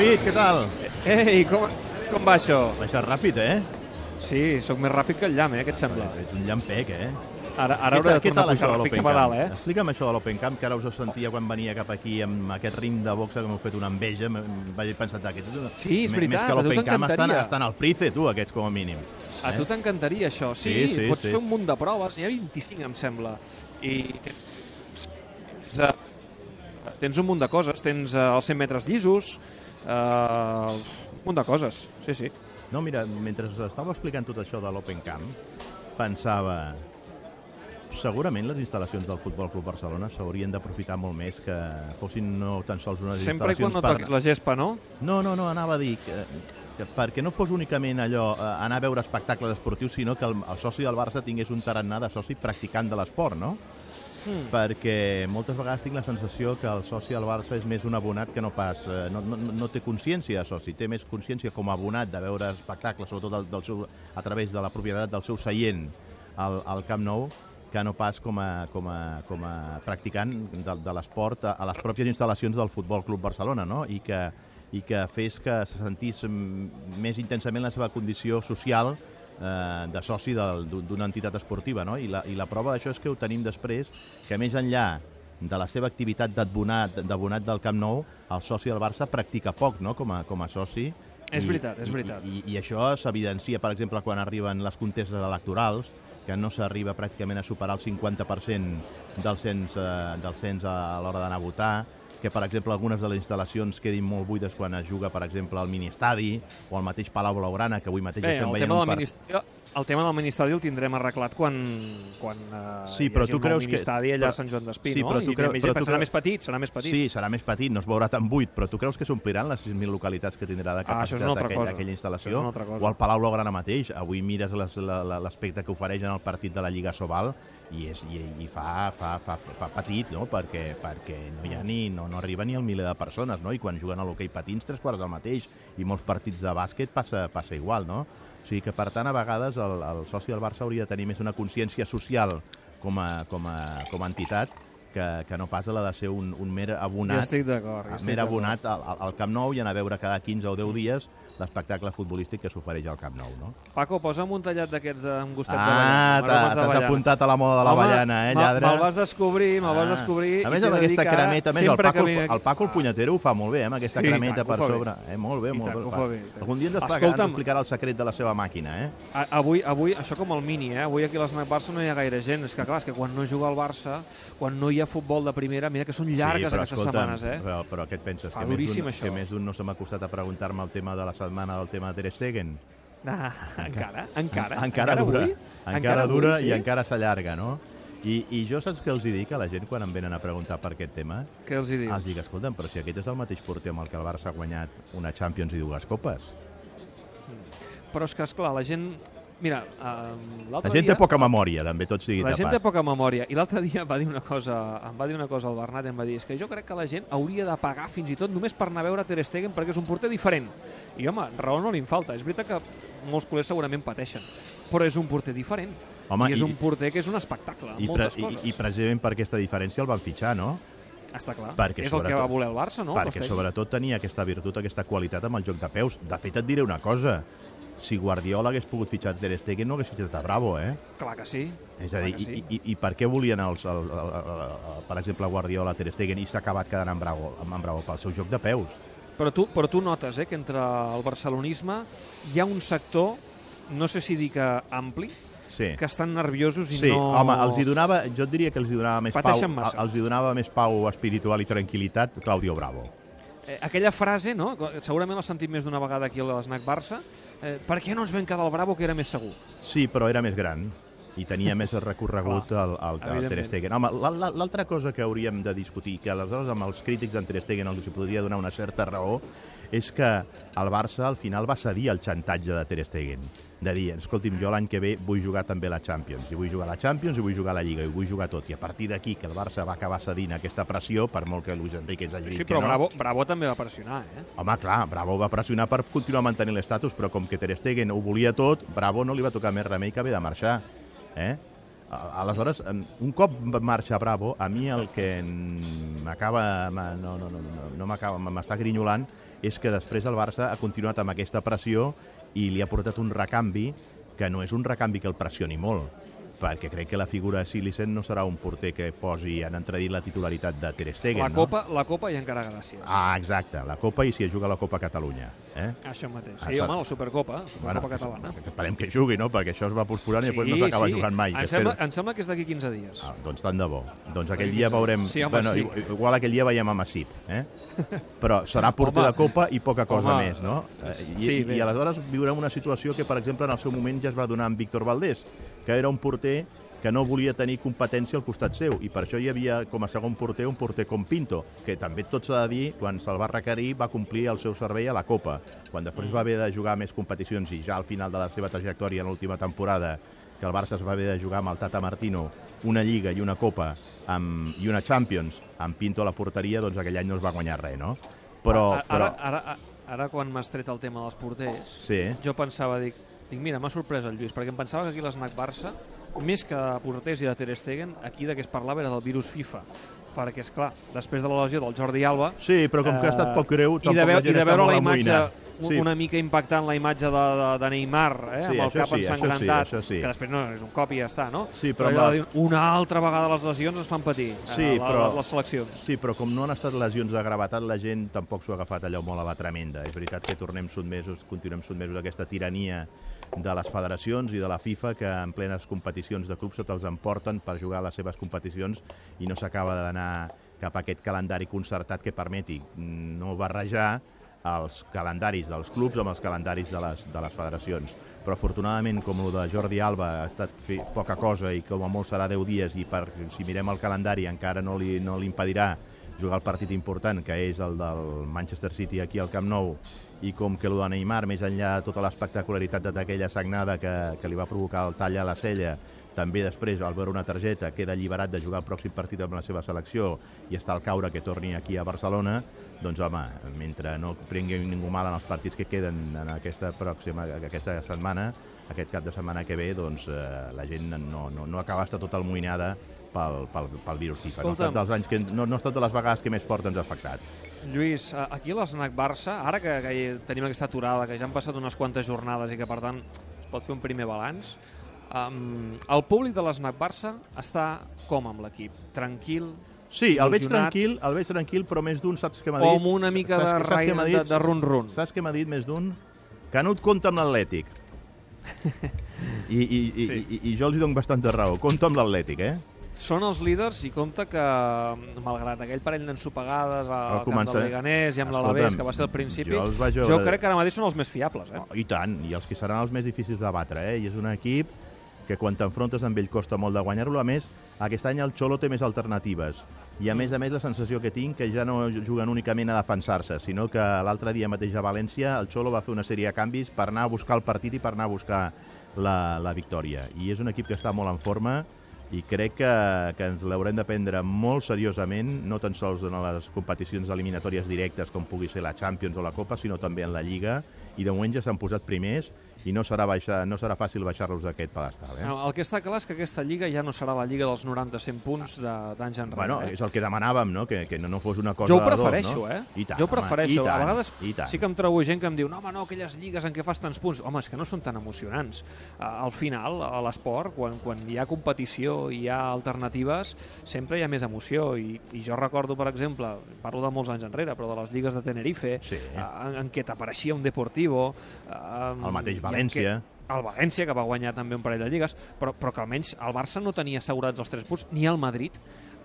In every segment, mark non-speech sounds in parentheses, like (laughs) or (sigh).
David, què tal? Ei, com, com va això? Baixes ràpid, eh? Sí, sóc més ràpid que el llamp, eh? Què et sembla? Ets un llampec, eh? Ara, ara hauré de tornar tal a això pujar ràpid l'Open cap a Camp? dalt, eh? Explica'm això de l'Open Camp, que ara us ho sentia quan venia cap aquí amb aquest rim de boxa que m'heu fet una enveja. Vaig pensar, aquests... Sí, és veritat, Més que l'Open Camp estan, estan al Price, tu, aquests, com a mínim. A tu t'encantaria això. Sí, Sí, sí, pots sí. fer un munt de proves, n'hi ha 25, em sembla. I tens, eh, tens un munt de coses. Tens eh, els 100 metres llisos, eh, un munt de coses. Sí, sí. No, mira, mentre us estava explicant tot això de l'Open Camp, pensava... Segurament les instal·lacions del Futbol Club Barcelona s'haurien d'aprofitar molt més que fossin no tan sols unes Sempre instal·lacions quan no toquis la gespa, no? No, no, no, anava a dir que, que perquè no fos únicament allò, eh, anar a veure espectacles esportius, sinó que el, el soci del Barça tingués un tarannà de soci practicant de l'esport, no? Mm. Perquè moltes vegades tinc la sensació que el soci del Barça és més un abonat que no pas... eh, No, no, no té consciència de soci, té més consciència com a abonat de veure espectacles, sobretot del, del seu, a través de la propietat del seu seient al, al Camp Nou, que no pas com a, com a, com a practicant de, de l'esport a, a les pròpies instal·lacions del Futbol Club Barcelona, no? I que, i que fes que se sentís més intensament la seva condició social eh, de soci d'una entitat esportiva, no? I la, I la prova d'això és que ho tenim després, que més enllà de la seva activitat d'abonat del Camp Nou, el soci del Barça practica poc, no?, com a, com a soci. És veritat, és veritat. I, i, I això s'evidencia, per exemple, quan arriben les contestes electorals, que no s'arriba pràcticament a superar el 50% del cens, eh, del cens a l'hora d'anar a votar, que, per exemple, algunes de les instal·lacions quedin molt buides quan es juga, per exemple, al mini-estadi o al mateix Palau Blaugrana, que avui mateix Bé, estem el veient tema, un del part- ministeri, el tema del ministeri el tindrem arreglat quan, quan eh, Sí, hi però hagi tu creus que- ministeri allà però- a Sant Joan d'Espí, Sí, no? però tu I creu- més- però tu serà creu- més petit, serà més petit. Sí, serà més petit, no es veurà tan buit, però tu creus que s'ompliran les 6.000 localitats que tindrà de Ah, capacitat una altra aquell, cosa. aquella instal·lació? una altra cosa. O el Palau Blaugrana mateix. Avui mires l'aspecte que ofereix en el partit de la Lliga Sobal i, és, i, i fa, fa, fa, fa petit, no? Perquè, perquè no hi ha ni, no, no arriba ni al miler de persones, no? I quan juguen a l'hoquei patins, tres quarts del mateix. I molts partits de bàsquet passa, passa igual, no? O sigui que, per tant, a vegades el, el soci del Barça hauria de tenir més una consciència social com a, com a, com a entitat que, que no pas la de ser un, un mer abonat Jo estic d'acord. mer abonat al, al- Camp Nou i anar a veure cada 15 o 10 dies l'espectacle futbolístic que s'ofereix al Camp Nou, no? Paco, posa'm un tallat d'aquests de- amb gustet de Ah, de t'has ballana. apuntat a la moda de la Home, ballana, eh, lladre? Me'l vas descobrir, me'l vas Ah. descobrir. A més, amb aquesta cremeta, a més, el Paco, vinc el, Paco el punyetero ho fa molt bé, eh, amb aquesta Sí, cremeta per sobre. Eh, molt bé, I molt tant, bé. fa. Algun dia ens, explicarà, Escolta'm. ens explicarà el secret de la seva màquina, eh? A- Avui, avui, això com el mini, eh? avui aquí a l'Snac Barça no hi ha gaire gent. És que, clar, és que quan no juga el Barça, quan no hi ha futbol de primera, mira que són llargues sí, però, aquestes escolta'm, setmanes, eh? Però, però què et penses? Fa que duríssim, això. Que més d'un no se m'ha costat a preguntar-me el tema de la setmana del tema de Ter Stegen? Ah, encara? Encara? encara, (laughs) dura, avui? encara, dura avui, i sí? encara s'allarga, no? I, I jo saps què els hi dic a la gent quan em venen a preguntar per aquest tema? Què els hi dius? Els dic, escolta'm, però si aquest és el mateix porter amb el que el Barça ha guanyat una Champions i dues copes. Però és que, esclar, la gent... Mira, La l'altre gent dia... té poca memòria, també, tot sigui La gent pas. té poca memòria. I l'altre dia va dir una cosa, em va dir una cosa el Bernat, em va dir, és que jo crec que la gent hauria de pagar fins i tot només per anar a veure Ter Stegen perquè és un porter diferent. I home, raó no li falta. És veritat que molts culers segurament pateixen, però és un porter diferent. Home, I és i- un porter que és un espectacle, I, pre moltes i, coses. I precisament per aquesta diferència el van fitxar, no? Està clar. perquè és el que va voler el Barça, no? perquè Costell? sobretot tenia aquesta virtut, aquesta qualitat amb el joc de peus. De fet, et diré una cosa. Si Guardiola hagués pogut fitxar Ter Stegen, no hagués fitxat a Bravo, eh? Clar que sí. És a dir, que sí. i, i, i per què volien, els, el, el, el, el, per exemple, Guardiola, Ter Stegen, i s'ha acabat quedant amb Bravo, amb, amb Bravo pel seu joc de peus? Però tu, però tu notes eh, que entre el barcelonisme hi ha un sector, no sé si dir que ampli, Sí. que estan nerviosos i Sí, no... home, els hi donava, jo diria que els hi donava més pau, Pateixen massa. els hi donava més pau espiritual i tranquil·litat Claudio Bravo. Eh, aquella frase, no? segurament l'has sentit més d'una vegada aquí a l'Snac Barça, eh, per què no ens vam quedar al Bravo que era més segur? Sí, però era més gran i tenia més recorregut el, el, el Ter. Stegen. Home, la- la- l'altra cosa que hauríem de discutir, que aleshores amb els crítics d'en Ter Stegen els podria donar una certa raó, és que el Barça al final va cedir al xantatge de Ter Stegen. De dir, escolti'm, jo l'any que ve vull jugar també la Champions, i vull jugar la Champions, i vull jugar la Lliga, i vull jugar tot. I a partir d'aquí, que el Barça va acabar cedint aquesta pressió, per molt que Luis Enrique ens hagi dit Sí, que però no. Bravo, Bravo també va pressionar, eh? Home, clar, Bravo va pressionar per continuar mantenint l'estatus, però com que Ter Stegen ho volia tot, Bravo no li va tocar més remei que haver de marxar. Eh? A- Aleshores, un cop marxa Bravo, a mi el que m'acaba, ma- no, no, no, no, no m'acaba, m'està grinyolant, és que després el Barça ha continuat amb aquesta pressió i li ha portat un recanvi que no és un recanvi que el pressioni molt, perquè crec que la figura de Silicen no serà un porter que posi en entredit la titularitat de Ter Stegen, La no? Copa, la Copa i encara gràcies. Ah, exacte, la Copa i si es juga la Copa Catalunya. Eh? Això mateix. Sí, home, la Supercopa, Supercopa que- catalana. que Esperem que jugui, no? Perquè això es va posposant i després no s'acaba jugant mai. Em sembla, espero- em sembla que és d'aquí 15 dies. Ah, doncs tant de bo. Doncs aquell dia 15 veurem... Sí, home, bueno, sí. Igual aquell dia veiem a Massip, eh? Però serà (laughs) porter Home. de Copa i poca cosa Home. més, no? Eh, I, Sí, i, bé. I aleshores viurem una situació que, per exemple, en el seu moment ja es va donar amb Víctor Valdés, que era un porter que no volia tenir competència al costat seu, i per això hi havia com a segon porter un porter com Pinto, que també tot s'ha de dir, quan se'l va requerir va complir el seu servei a la Copa. Quan després va haver de jugar més competicions i ja al final de la seva trajectòria en l'última temporada que el Barça es va haver de jugar amb el Tata Martino una Lliga i una Copa amb, i una Champions amb Pinto a la porteria, doncs aquell any no es va guanyar res, no? Però, ara, però... ara, ara, ara quan m'has tret el tema dels porters, Sí, jo pensava, dic, dic mira, m'ha sorprès el Lluís, perquè em pensava que aquí a l'Snac Barça, més que de porters i de Ter Stegen, aquí de què es parlava era del virus FIFA. Perquè, és clar, després de la lesió del Jordi Alba... sí però com que ha estat eh, poc greu, i tampoc de, veu, la gent i de veure la imatge. Sí. una mica impactant la imatge de, de, de Neymar eh, Sí, amb el cap sí, ensangrentat sí, sí. que després no, és un cop i ja està no? Sí, però de la- una altra vegada les lesions es fan patir Sí, eh, la, però- les, les seleccions Sí, però com no han estat lesions de gravetat, la gent tampoc s'ho ha agafat allò molt a la tremenda. És veritat que tornem sotmesos, continuem sotmesos a aquesta tirania de les federacions i de la FIFA que en plenes competicions de clubs se'ls emporten per jugar a les seves competicions i no s'acaba d'anar cap a aquest calendari concertat que permeti no barrejar els calendaris dels clubs amb els calendaris de les, de les federacions. Però afortunadament, com el de Jordi Alba ha estat fi, poca cosa i com a molt serà 10 dies i per, si mirem el calendari encara no li, no li impedirà jugar el partit important, que és el del Manchester City aquí al Camp Nou, i com que el de Neymar, més enllà de tota l'espectacularitat d'aquella sagnada que, que li va provocar el tall a la cella, també després, al veure una targeta, queda alliberat de jugar el pròxim partit amb la seva selecció i està al caure que torni aquí a Barcelona, doncs home, mentre no prengui ningú mal en els partits que queden en aquesta pròxima, aquesta setmana, aquest cap de setmana que ve, doncs eh, la gent no, no, no acaba d'estar tot almoïnada pel, pel, pel virus FIFA. No ha, Escolta'm. estat dels anys que, no, no ha estat de les vegades que més fort ens ha afectat. Lluís, aquí a l'Snac Barça, ara que, que tenim aquesta aturada, que ja han passat unes quantes jornades i que, per tant, es pot fer un primer balanç, um, el públic de l'Snac Barça està com amb l'equip? Tranquil? Sí, el veig tranquil, el veig tranquil, però més d'un saps què m'ha O dit? amb una mica Saps de saps raïna de- dit? de run-run. Saps què m'ha dit més d'un? Que no et compta amb l'Atlètic. (laughs) I, i, i, Sí. i, I jo els hi dono bastanta raó. Compta amb l'Atlètic, eh? Són els líders i compte que, malgrat aquell parell d'ensopegades al camp començar- del Leganés i amb l'Alavés, que va ser al principi, jo vaig jo veure- crec que ara mateix són els més fiables. Eh? Oh, I tant, i els que seran els més difícils de batre, eh? I és un equip que quan t'enfrontes amb ell costa molt de guanyar-lo. A més, aquest any el Xolo té més alternatives. I a més a més la sensació que tinc que ja no juguen únicament a defensar-se, sinó que l'altre dia mateix a València el Xolo va fer una sèrie de canvis per anar a buscar el partit i per anar a buscar la, la victòria. I és un equip que està molt en forma i crec que, que ens l'haurem de prendre molt seriosament, no tan sols en les competicions eliminatòries directes com pugui ser la Champions o la Copa, sinó també en la Lliga, i de moment ja s'han posat primers i no serà, baixa, no serà fàcil baixar-los d'aquest pedestal. Eh? No, el que està clar és que aquesta lliga ja no serà la lliga dels 90-100 punts de- d'anys enrere. Bueno, eh? és el que demanàvem, no? Que, que no, no fos una cosa Jo ho de dos, prefereixo, no? eh? I tant, jo ho home, prefereixo. i tant, a vegades sí que em trobo gent que em diu no, home, no, aquelles lligues en què fas tants punts. Home, és que no són tan emocionants. Uh, al final, a l'esport, quan, quan hi ha competició i hi ha alternatives, sempre hi ha més emoció. I, I jo recordo, per exemple, parlo de molts anys enrere, però de les lligues de Tenerife, Sí. uh, en, en què t'apareixia un Deportivo... Uh, El mateix en València. què- el València, que va guanyar també un parell de lligues, però, però que almenys el Barça no tenia assegurats els tres punts, ni el Madrid,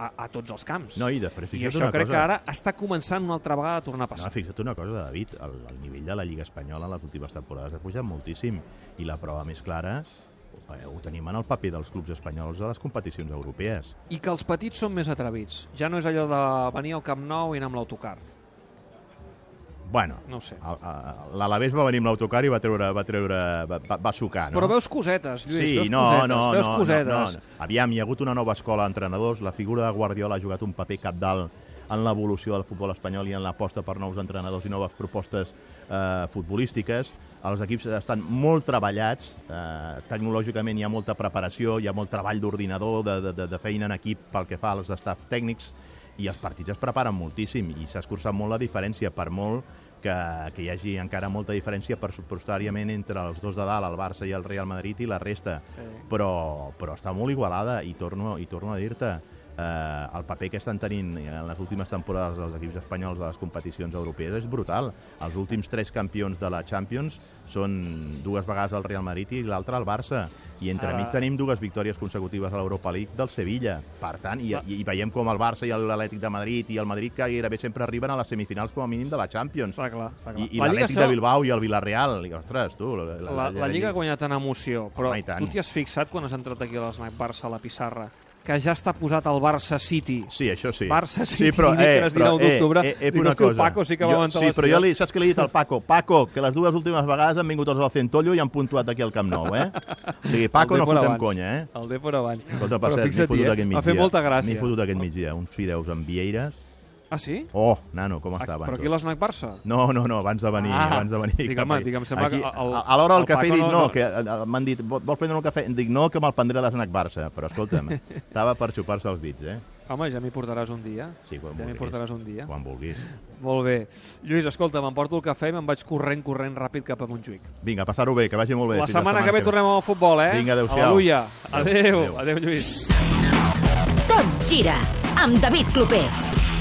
a, a tots els camps. No, i després, I això una crec cosa. que ara està començant una altra vegada a tornar a No, passar. fixa't una cosa, David, el, el nivell de la Lliga Espanyola en les últimes temporades ha pujat moltíssim i la prova més clara eh, ho tenim en el paper dels clubs espanyols a les competicions europees. I que els petits són més atrevits. Ja no és allò de venir al Camp Nou i anar amb l'autocar. Bueno, No ho sé. l'Alavés va venir amb l'autocar i va treure, va, treure, va, va, va sucar, no? Però veus cosetes, Lluís, sí, veus no, cosetes, no, veus no, cosetes. no, no. Aviam, hi ha hagut una nova escola d'entrenadors. La figura de Guardiola ha jugat un paper capdalt en l'evolució del futbol espanyol i en l'aposta per nous entrenadors i noves propostes eh, futbolístiques. els equips estan molt treballats, eh, tecnològicament hi ha molta preparació, hi ha molt treball d'ordinador, de, de, de feina en equip pel que fa als staff tècnics, i els partits es preparen moltíssim i s'ha escurçat molt la diferència, per molt que, que hi hagi encara molta diferència pressupostàriament entre els dos de dalt, el Barça i el Real Madrid i la resta, Sí. però, però està molt igualada i torno, i torno a dir-te eh, el paper que estan tenint en les últimes temporades dels equips espanyols de les competicions europees és brutal. Els últims tres campions de la Champions són dues vegades el Real Madrid i l'altre el Barça. I entremig Ara- tenim dues victòries consecutives a l'Europa League del Sevilla. Per tant, i, i, i veiem com el Barça i l'Atlètic de Madrid i el Madrid que gairebé sempre arriben a les semifinals com a mínim de la Champions. Està clar, està clar. I, i La l'Atlètic de Bilbao i el Villarreal. I, ostres, tu... La, La, la Lliga ha guanyat en emoció, però Home, tu t'hi has fixat quan has entrat aquí a l'Snac Barça a la pissarra que ja està posat el Barça City. Sí, això sí. Barça City, sí, però, dimecres, dia 9 d'octubre. Eh, eh, una cosa. Paco sí que va jo, aguantar Sí, però jo li, saps què li he dit al Paco? Paco, que les dues últimes vegades han vingut els del Centollo i han puntuat aquí al Camp Nou, eh? O sigui, Paco, no fotem abans. conya, eh? El Depor abans. Escolta, per Però cert, m'he fotut eh? aquest migdia. M'ha fet molta gràcia. M'he fotut aquest migdia. Uns fideus amb vieires. Ah, sí? Oh, nano, com estaven. Però aquí l'Snac Barça? No, no, no, abans de venir, Ah, abans de venir. dic, cap home, aquí. dic, em sembla Aquí, que el- a, l'hora del el cafè he dit no- no, que eh, m'han dit, "Vol- vols prendre un cafè? Dic no, que me'l prendré a l'Snac Barça, però escolta'm, (laughs) estava per xupar-se els dits, eh? Home, ja m'hi portaràs un dia. Sí, quan ja m'hi vulguis. portaràs un dia. Quan vulguis. Molt bé. Lluís, escolta, m'emporto el cafè i me'n vaig corrent, corrent ràpid cap a Montjuïc. Vinga, passar-ho bé, que vagi molt bé. La Fins setmana que ve tornem amb el futbol, eh? Vinga, adéu-siau. Aleluia. Adéu. Adéu. Adéu. Adéu, Lluís. Tot gira amb David Clopés.